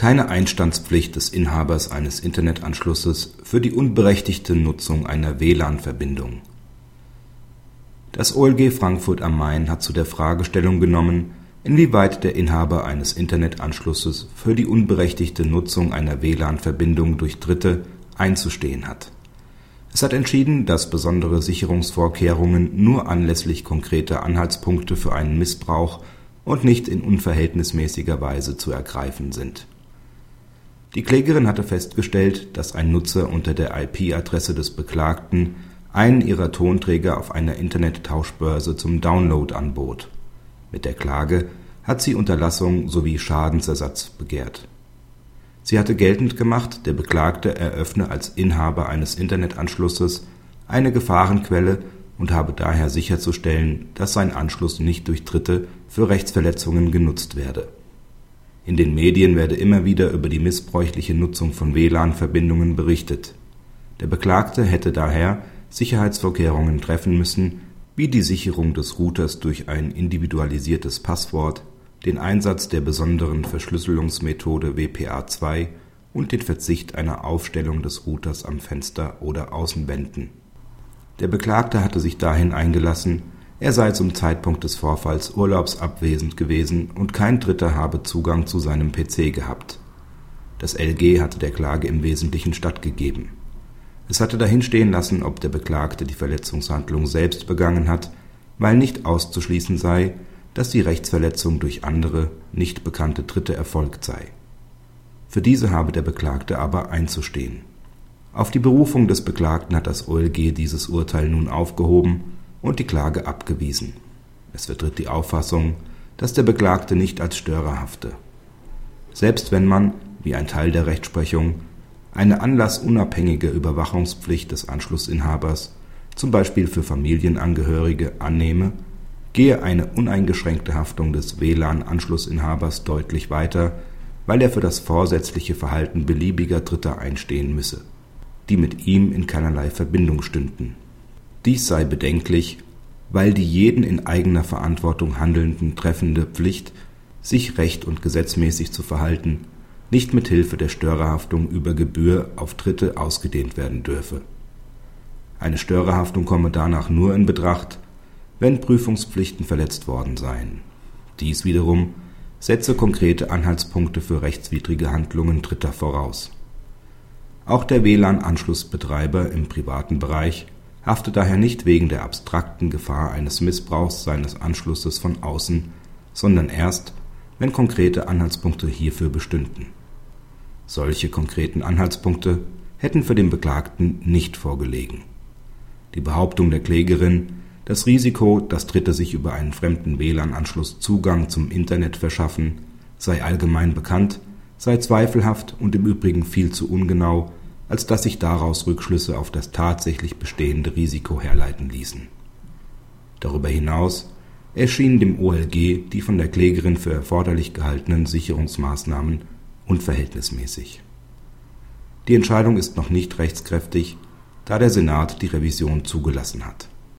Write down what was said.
keine Einstandspflicht des Inhabers eines Internetanschlusses für die unberechtigte Nutzung einer WLAN-Verbindung. Das OLG Frankfurt am Main hat zu der Frage Stellung genommen, inwieweit der Inhaber eines Internetanschlusses für die unberechtigte Nutzung einer WLAN-Verbindung durch Dritte einzustehen hat. Es hat entschieden, dass besondere Sicherungsvorkehrungen nur anlässlich konkreter Anhaltspunkte für einen Missbrauch und nicht in unverhältnismäßiger Weise zu ergreifen sind. Die Klägerin hatte festgestellt, dass ein Nutzer unter der IP-Adresse des Beklagten einen ihrer Tonträger auf einer Internet-Tauschbörse zum Download anbot. Mit der Klage hat sie Unterlassung sowie Schadensersatz begehrt. Sie hatte geltend gemacht, der Beklagte eröffne als Inhaber eines Internetanschlusses eine Gefahrenquelle und habe daher sicherzustellen, dass sein Anschluss nicht durch Dritte für Rechtsverletzungen genutzt werde. In den Medien werde immer wieder über die missbräuchliche Nutzung von WLAN-Verbindungen berichtet. Der Beklagte hätte daher Sicherheitsvorkehrungen treffen müssen, wie die Sicherung des Routers durch ein individualisiertes Passwort, den Einsatz der besonderen Verschlüsselungsmethode WPA2 und den Verzicht einer Aufstellung des Routers am Fenster oder Außenwänden. Der Beklagte hatte sich dahin eingelassen, er sei zum Zeitpunkt des Vorfalls urlaubsabwesend gewesen und kein Dritter habe Zugang zu seinem PC gehabt. Das LG hatte der Klage im Wesentlichen stattgegeben. Es hatte dahinstehen lassen, ob der Beklagte die Verletzungshandlung selbst begangen hat, weil nicht auszuschließen sei, dass die Rechtsverletzung durch andere, nicht bekannte Dritte erfolgt sei. Für diese habe der Beklagte aber einzustehen. Auf die Berufung des Beklagten hat das OLG dieses Urteil nun aufgehoben und die Klage abgewiesen. Es vertritt die Auffassung, dass der Beklagte nicht als Störer hafte. Selbst wenn man, wie ein Teil der Rechtsprechung, eine anlassunabhängige Überwachungspflicht des Anschlussinhabers, zum Beispiel für Familienangehörige, annehme, gehe eine uneingeschränkte Haftung des WLAN-Anschlussinhabers deutlich weiter, weil er für das vorsätzliche Verhalten beliebiger Dritter einstehen müsse, die mit ihm in keinerlei Verbindung stünden dies sei bedenklich, weil die jeden in eigener Verantwortung Handelnden treffende Pflicht, sich recht und gesetzmäßig zu verhalten, nicht mit Hilfe der Störerhaftung über Gebühr auf Dritte ausgedehnt werden dürfe. Eine Störerhaftung komme danach nur in Betracht, wenn Prüfungspflichten verletzt worden seien. Dies wiederum setze konkrete Anhaltspunkte für rechtswidrige Handlungen Dritter voraus. Auch der WLAN-Anschlussbetreiber im privaten Bereich haftet daher nicht wegen der abstrakten Gefahr eines Missbrauchs seines Anschlusses von außen, sondern erst, wenn konkrete Anhaltspunkte hierfür bestünden. Solche konkreten Anhaltspunkte hätten für den Beklagten nicht vorgelegen. Die Behauptung der Klägerin, das Risiko, dass Dritte sich über einen fremden WLAN-Anschluss Zugang zum Internet verschaffen, sei allgemein bekannt, sei zweifelhaft und im Übrigen viel zu ungenau als dass sich daraus Rückschlüsse auf das tatsächlich bestehende Risiko herleiten ließen. Darüber hinaus erschienen dem OLG die von der Klägerin für erforderlich gehaltenen Sicherungsmaßnahmen unverhältnismäßig. Die Entscheidung ist noch nicht rechtskräftig, da der Senat die Revision zugelassen hat